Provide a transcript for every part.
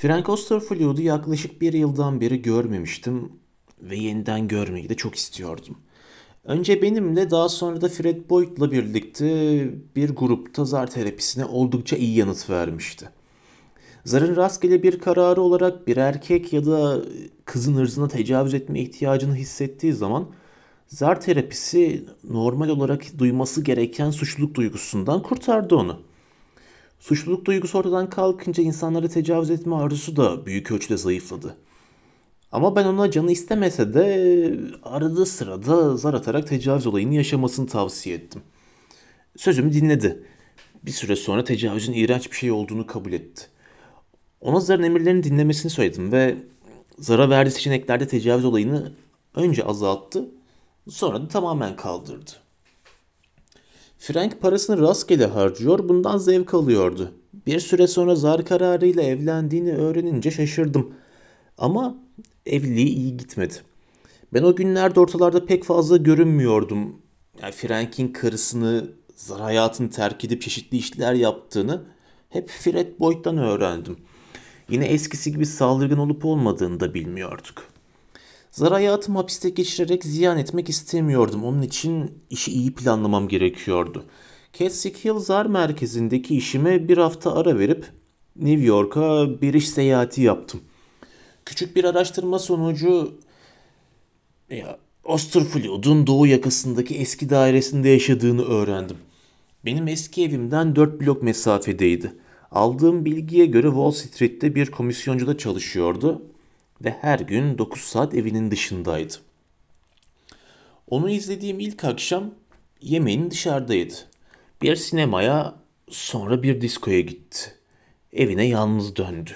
Frank Osterfield'u yaklaşık bir yıldan beri görmemiştim ve yeniden görmeyi de çok istiyordum. Önce benimle daha sonra da Fred Boyd'la birlikte bir grupta zar terapisine oldukça iyi yanıt vermişti. Zarın rastgele bir kararı olarak bir erkek ya da kızın ırzına tecavüz etme ihtiyacını hissettiği zaman zar terapisi normal olarak duyması gereken suçluluk duygusundan kurtardı onu. Suçluluk duygusu ortadan kalkınca insanlara tecavüz etme arzusu da büyük ölçüde zayıfladı. Ama ben ona canı istemese de arada sırada zar atarak tecavüz olayını yaşamasını tavsiye ettim. Sözümü dinledi. Bir süre sonra tecavüzün iğrenç bir şey olduğunu kabul etti. Ona zarın emirlerini dinlemesini söyledim ve zara verdiği seçeneklerde tecavüz olayını önce azalttı, sonra da tamamen kaldırdı. Frank parasını rastgele harcıyor, bundan zevk alıyordu. Bir süre sonra zar kararıyla evlendiğini öğrenince şaşırdım. Ama evliliği iyi gitmedi. Ben o günlerde ortalarda pek fazla görünmüyordum. Yani Frank'in karısını, zar hayatını terk edip çeşitli işler yaptığını hep Fred Boyd'dan öğrendim. Yine eskisi gibi saldırgan olup olmadığını da bilmiyorduk. Zar hayatımı hapiste geçirerek ziyan etmek istemiyordum. Onun için işi iyi planlamam gerekiyordu. Keswick Hill Zar merkezindeki işime bir hafta ara verip New York'a bir iş seyahati yaptım. Küçük bir araştırma sonucu ya, Osterfield'un doğu yakasındaki eski dairesinde yaşadığını öğrendim. Benim eski evimden 4 blok mesafedeydi. Aldığım bilgiye göre Wall Street'te bir komisyoncuda çalışıyordu ve her gün 9 saat evinin dışındaydı. Onu izlediğim ilk akşam yemeğini dışarıdaydı. Bir sinemaya sonra bir diskoya gitti. Evine yalnız döndü.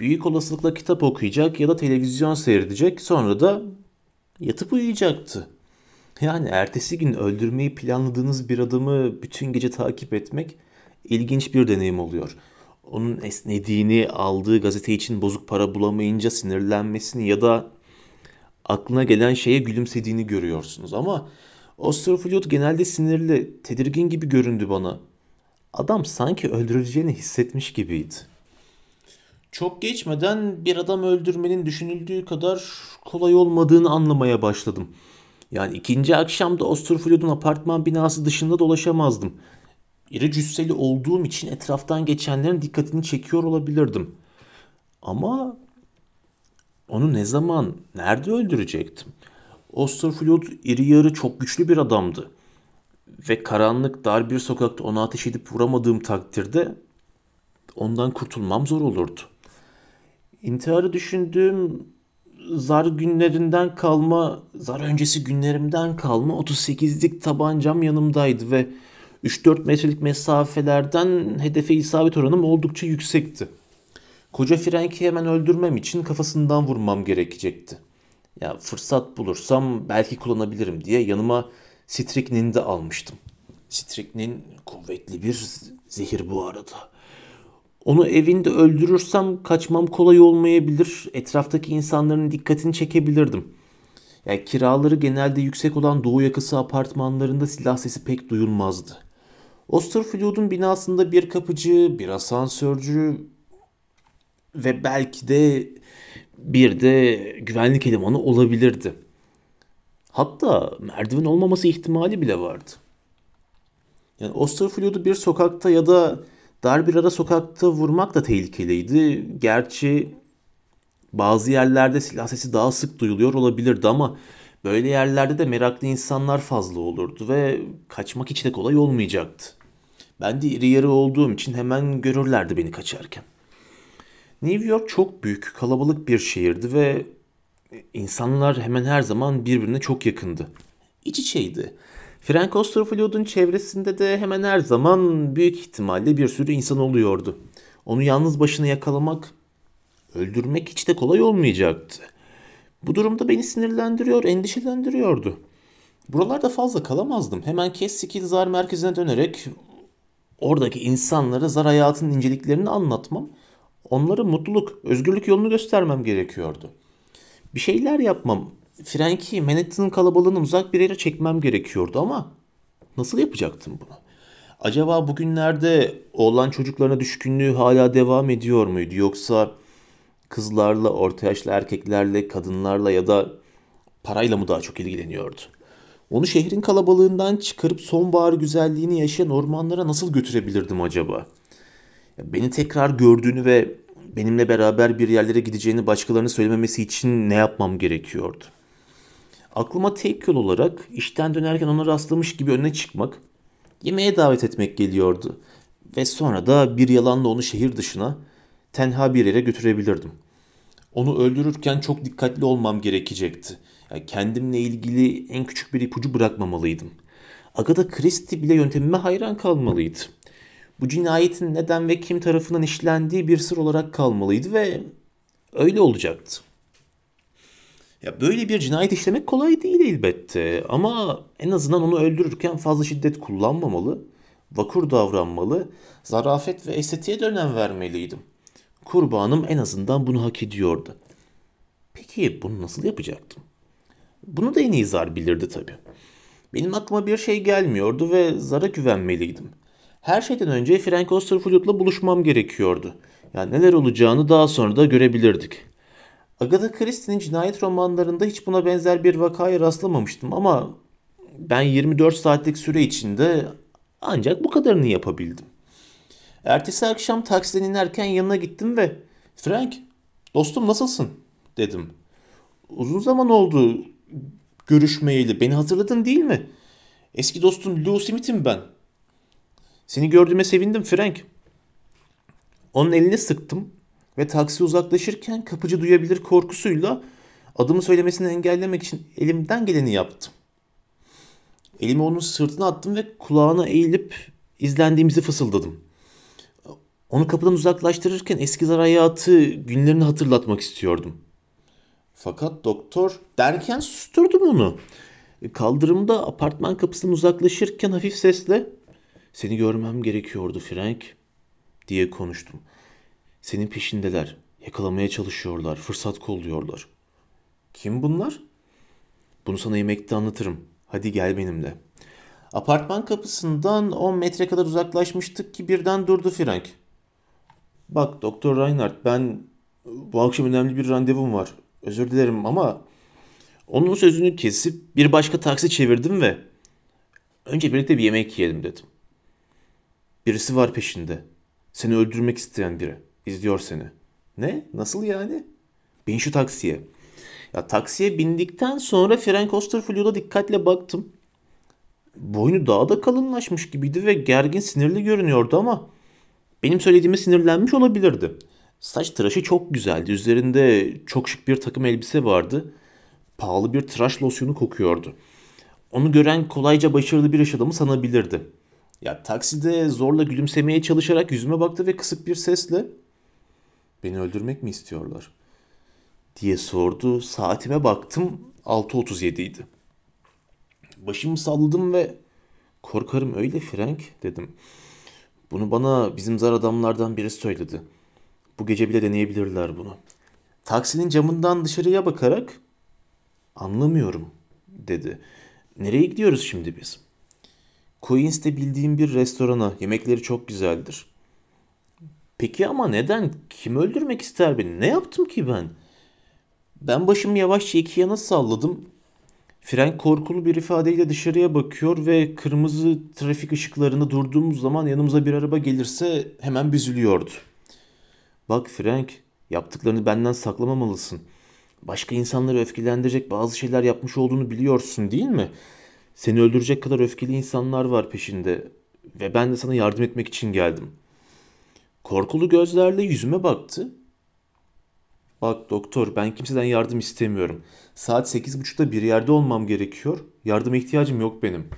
Büyük olasılıkla kitap okuyacak ya da televizyon seyredecek sonra da yatıp uyuyacaktı. Yani ertesi gün öldürmeyi planladığınız bir adamı bütün gece takip etmek ilginç bir deneyim oluyor. Onun esnediğini, aldığı gazete için bozuk para bulamayınca sinirlenmesini ya da aklına gelen şeye gülümsediğini görüyorsunuz. Ama Osterfield genelde sinirli, tedirgin gibi göründü bana. Adam sanki öldürüleceğini hissetmiş gibiydi. Çok geçmeden bir adam öldürmenin düşünüldüğü kadar kolay olmadığını anlamaya başladım. Yani ikinci akşamda Osterfield'un apartman binası dışında dolaşamazdım. İri cüsseli olduğum için etraftan geçenlerin dikkatini çekiyor olabilirdim. Ama onu ne zaman, nerede öldürecektim? Osterfield iri yarı çok güçlü bir adamdı. Ve karanlık dar bir sokakta ona ateş edip vuramadığım takdirde ondan kurtulmam zor olurdu. İntiharı düşündüğüm zar günlerinden kalma, zar öncesi günlerimden kalma 38'lik tabancam yanımdaydı ve 3-4 metrelik mesafelerden hedefe isabet oranım oldukça yüksekti. Koca Frank'i hemen öldürmem için kafasından vurmam gerekecekti. Ya fırsat bulursam belki kullanabilirim diye yanıma Striknin de almıştım. Striknin kuvvetli bir zehir bu arada. Onu evinde öldürürsem kaçmam kolay olmayabilir. Etraftaki insanların dikkatini çekebilirdim. Yani kiraları genelde yüksek olan doğu yakası apartmanlarında silah sesi pek duyulmazdı. Osterfield'un binasında bir kapıcı, bir asansörcü ve belki de bir de güvenlik elemanı olabilirdi. Hatta merdiven olmaması ihtimali bile vardı. Yani Osterfield'u bir sokakta ya da dar bir ara sokakta vurmak da tehlikeliydi. Gerçi bazı yerlerde silah sesi daha sık duyuluyor olabilirdi ama böyle yerlerde de meraklı insanlar fazla olurdu ve kaçmak hiç de kolay olmayacaktı. Ben de iri yarı olduğum için hemen görürlerdi beni kaçarken. New York çok büyük, kalabalık bir şehirdi ve insanlar hemen her zaman birbirine çok yakındı. İç içeydi. Frank Osterfield'un çevresinde de hemen her zaman büyük ihtimalle bir sürü insan oluyordu. Onu yalnız başına yakalamak, öldürmek hiç de kolay olmayacaktı. Bu durumda beni sinirlendiriyor, endişelendiriyordu. Buralarda fazla kalamazdım. Hemen Kessikil Zar merkezine dönerek oradaki insanlara zar hayatının inceliklerini anlatmam, onlara mutluluk, özgürlük yolunu göstermem gerekiyordu. Bir şeyler yapmam, Frank'i Manhattan'ın kalabalığından uzak bir yere çekmem gerekiyordu ama nasıl yapacaktım bunu? Acaba bugünlerde oğlan çocuklarına düşkünlüğü hala devam ediyor muydu yoksa Kızlarla, orta yaşlı erkeklerle, kadınlarla ya da parayla mı daha çok ilgileniyordu? Onu şehrin kalabalığından çıkarıp sonbahar güzelliğini yaşayan ormanlara nasıl götürebilirdim acaba? Beni tekrar gördüğünü ve benimle beraber bir yerlere gideceğini başkalarına söylememesi için ne yapmam gerekiyordu? Aklıma tek yol olarak işten dönerken ona rastlamış gibi önüne çıkmak, yemeğe davet etmek geliyordu. Ve sonra da bir yalanla onu şehir dışına, tenha bir yere götürebilirdim. Onu öldürürken çok dikkatli olmam gerekecekti. Yani kendimle ilgili en küçük bir ipucu bırakmamalıydım. Agatha Christie bile yöntemime hayran kalmalıydı. Bu cinayetin neden ve kim tarafından işlendiği bir sır olarak kalmalıydı ve öyle olacaktı. Ya böyle bir cinayet işlemek kolay değil elbette ama en azından onu öldürürken fazla şiddet kullanmamalı, vakur davranmalı, zarafet ve estetiğe de önem vermeliydim. Kurbanım en azından bunu hak ediyordu. Peki bunu nasıl yapacaktım? Bunu da en iyi Zar bilirdi tabii. Benim aklıma bir şey gelmiyordu ve Zar'a güvenmeliydim. Her şeyden önce Frank Osterfield'la buluşmam gerekiyordu. Yani neler olacağını daha sonra da görebilirdik. Agatha Christie'nin cinayet romanlarında hiç buna benzer bir vakaya rastlamamıştım ama ben 24 saatlik süre içinde ancak bu kadarını yapabildim. Ertesi akşam taksiden inerken yanına gittim ve Frank, dostum nasılsın? dedim. Uzun zaman oldu görüşmeyeli. Beni hatırladın değil mi? Eski dostum Lou Smith'im ben. Seni gördüğüme sevindim Frank. Onun elini sıktım ve taksi uzaklaşırken kapıcı duyabilir korkusuyla adımı söylemesini engellemek için elimden geleni yaptım. Elimi onun sırtına attım ve kulağına eğilip izlendiğimizi fısıldadım. Onu kapıdan uzaklaştırırken eski zar hayatı günlerini hatırlatmak istiyordum. Fakat doktor derken susturdum onu. Kaldırımda apartman kapısından uzaklaşırken hafif sesle seni görmem gerekiyordu Frank diye konuştum. Senin peşindeler. Yakalamaya çalışıyorlar. Fırsat kolluyorlar. Kim bunlar? Bunu sana yemekte anlatırım. Hadi gel benimle. Apartman kapısından 10 metre kadar uzaklaşmıştık ki birden durdu Frank. Bak Doktor Reinhardt ben bu akşam önemli bir randevum var. Özür dilerim ama onun sözünü kesip bir başka taksi çevirdim ve önce birlikte bir yemek yiyelim dedim. Birisi var peşinde. Seni öldürmek isteyen biri. İzliyor seni. Ne? Nasıl yani? Bin şu taksiye. Ya taksiye bindikten sonra Frank Osterfield'a dikkatle baktım. Boynu daha da kalınlaşmış gibiydi ve gergin sinirli görünüyordu ama benim söylediğime sinirlenmiş olabilirdi. Saç tıraşı çok güzeldi. Üzerinde çok şık bir takım elbise vardı. Pahalı bir tıraş losyonu kokuyordu. Onu gören kolayca başarılı bir iş adamı sanabilirdi. Ya takside zorla gülümsemeye çalışarak yüzüme baktı ve kısık bir sesle "Beni öldürmek mi istiyorlar?" diye sordu. Saatime baktım 6.37 idi. Başımı salladım ve korkarım öyle Frank dedim. Bunu bana bizim zar adamlardan biri söyledi. Bu gece bile deneyebilirler bunu. Taksinin camından dışarıya bakarak anlamıyorum dedi. Nereye gidiyoruz şimdi biz? Queens'te bildiğim bir restorana. Yemekleri çok güzeldir. Peki ama neden? Kim öldürmek ister beni? Ne yaptım ki ben? Ben başımı yavaşça iki yana salladım. Frank korkulu bir ifadeyle dışarıya bakıyor ve kırmızı trafik ışıklarında durduğumuz zaman yanımıza bir araba gelirse hemen büzülüyordu. Bak Frank, yaptıklarını benden saklamamalısın. Başka insanları öfkelendirecek bazı şeyler yapmış olduğunu biliyorsun değil mi? Seni öldürecek kadar öfkeli insanlar var peşinde ve ben de sana yardım etmek için geldim. Korkulu gözlerle yüzüme baktı. Bak doktor ben kimseden yardım istemiyorum. Saat sekiz buçukta bir yerde olmam gerekiyor. Yardıma ihtiyacım yok benim.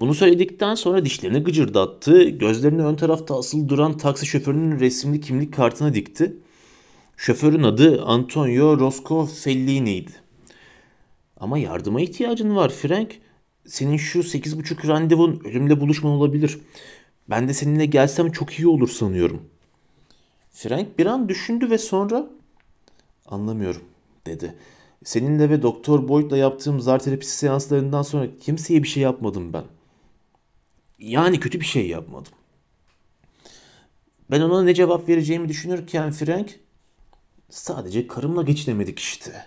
Bunu söyledikten sonra dişlerini gıcırdattı. Gözlerini ön tarafta asıl duran taksi şoförünün resimli kimlik kartına dikti. Şoförün adı Antonio Rosco Fellini'ydi. Ama yardıma ihtiyacın var Frank. Senin şu sekiz buçuk randevun ölümle buluşman olabilir. Ben de seninle gelsem çok iyi olur sanıyorum. Frank bir an düşündü ve sonra anlamıyorum dedi. Seninle ve Doktor Boyd'la yaptığım zar terapisi seanslarından sonra kimseye bir şey yapmadım ben. Yani kötü bir şey yapmadım. Ben ona ne cevap vereceğimi düşünürken Frank Sadece karımla geçinemedik işte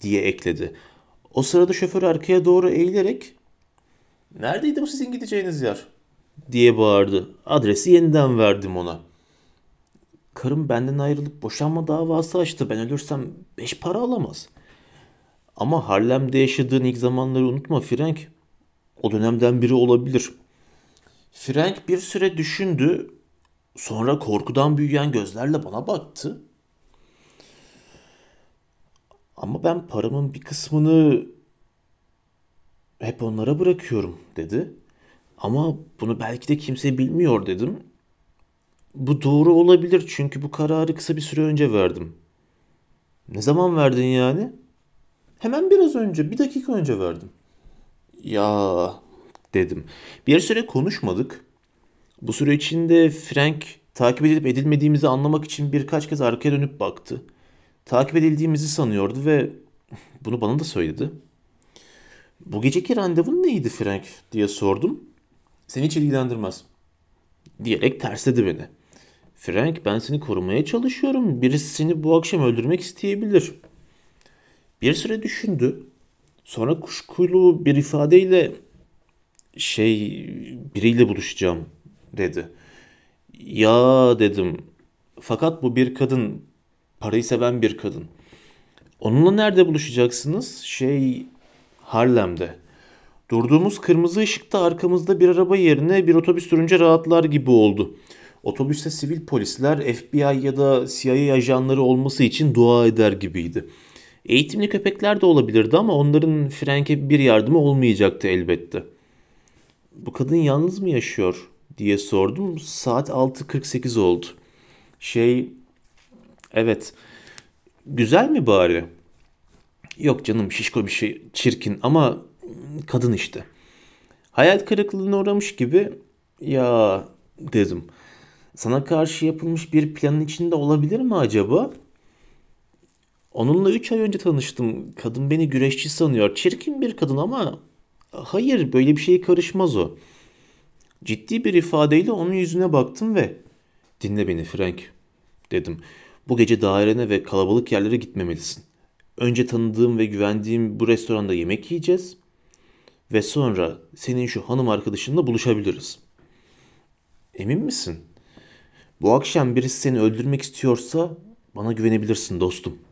diye ekledi. O sırada şoför arkaya doğru eğilerek Neredeydi bu sizin gideceğiniz yer? diye bağırdı. Adresi yeniden verdim ona. Karım benden ayrılıp boşanma davası açtı. Ben ölürsem beş para alamaz. Ama Harlem'de yaşadığın ilk zamanları unutma Frank. O dönemden biri olabilir. Frank bir süre düşündü. Sonra korkudan büyüyen gözlerle bana baktı. Ama ben paramın bir kısmını hep onlara bırakıyorum dedi. Ama bunu belki de kimse bilmiyor dedim. Bu doğru olabilir çünkü bu kararı kısa bir süre önce verdim. Ne zaman verdin yani? Hemen biraz önce, bir dakika önce verdim. Ya dedim. Bir süre konuşmadık. Bu süre içinde Frank takip edilip edilmediğimizi anlamak için birkaç kez arkaya dönüp baktı. Takip edildiğimizi sanıyordu ve bunu bana da söyledi. Bu geceki randevun neydi Frank diye sordum. Seni hiç ilgilendirmez. Diyerek tersledi beni. Frank ben seni korumaya çalışıyorum. Birisi seni bu akşam öldürmek isteyebilir. Bir süre düşündü. Sonra kuşkulu bir ifadeyle şey biriyle buluşacağım dedi. Ya dedim. Fakat bu bir kadın. Parayı seven bir kadın. Onunla nerede buluşacaksınız? Şey Harlem'de. Durduğumuz kırmızı ışıkta arkamızda bir araba yerine bir otobüs durunca rahatlar gibi oldu. Otobüste sivil polisler, FBI ya da CIA ajanları olması için dua eder gibiydi. Eğitimli köpekler de olabilirdi ama onların Frank'e bir yardımı olmayacaktı elbette. Bu kadın yalnız mı yaşıyor diye sordum. Saat 6.48 oldu. Şey, evet. Güzel mi bari? Yok canım şişko bir şey çirkin ama kadın işte. Hayal kırıklığına uğramış gibi ya dedim. Sana karşı yapılmış bir planın içinde olabilir mi acaba? Onunla 3 ay önce tanıştım. Kadın beni güreşçi sanıyor. Çirkin bir kadın ama hayır böyle bir şeye karışmaz o. Ciddi bir ifadeyle onun yüzüne baktım ve dinle beni Frank dedim. Bu gece dairene ve kalabalık yerlere gitmemelisin. Önce tanıdığım ve güvendiğim bu restoranda yemek yiyeceğiz ve sonra senin şu hanım arkadaşınla buluşabiliriz. Emin misin? Bu akşam birisi seni öldürmek istiyorsa bana güvenebilirsin dostum.''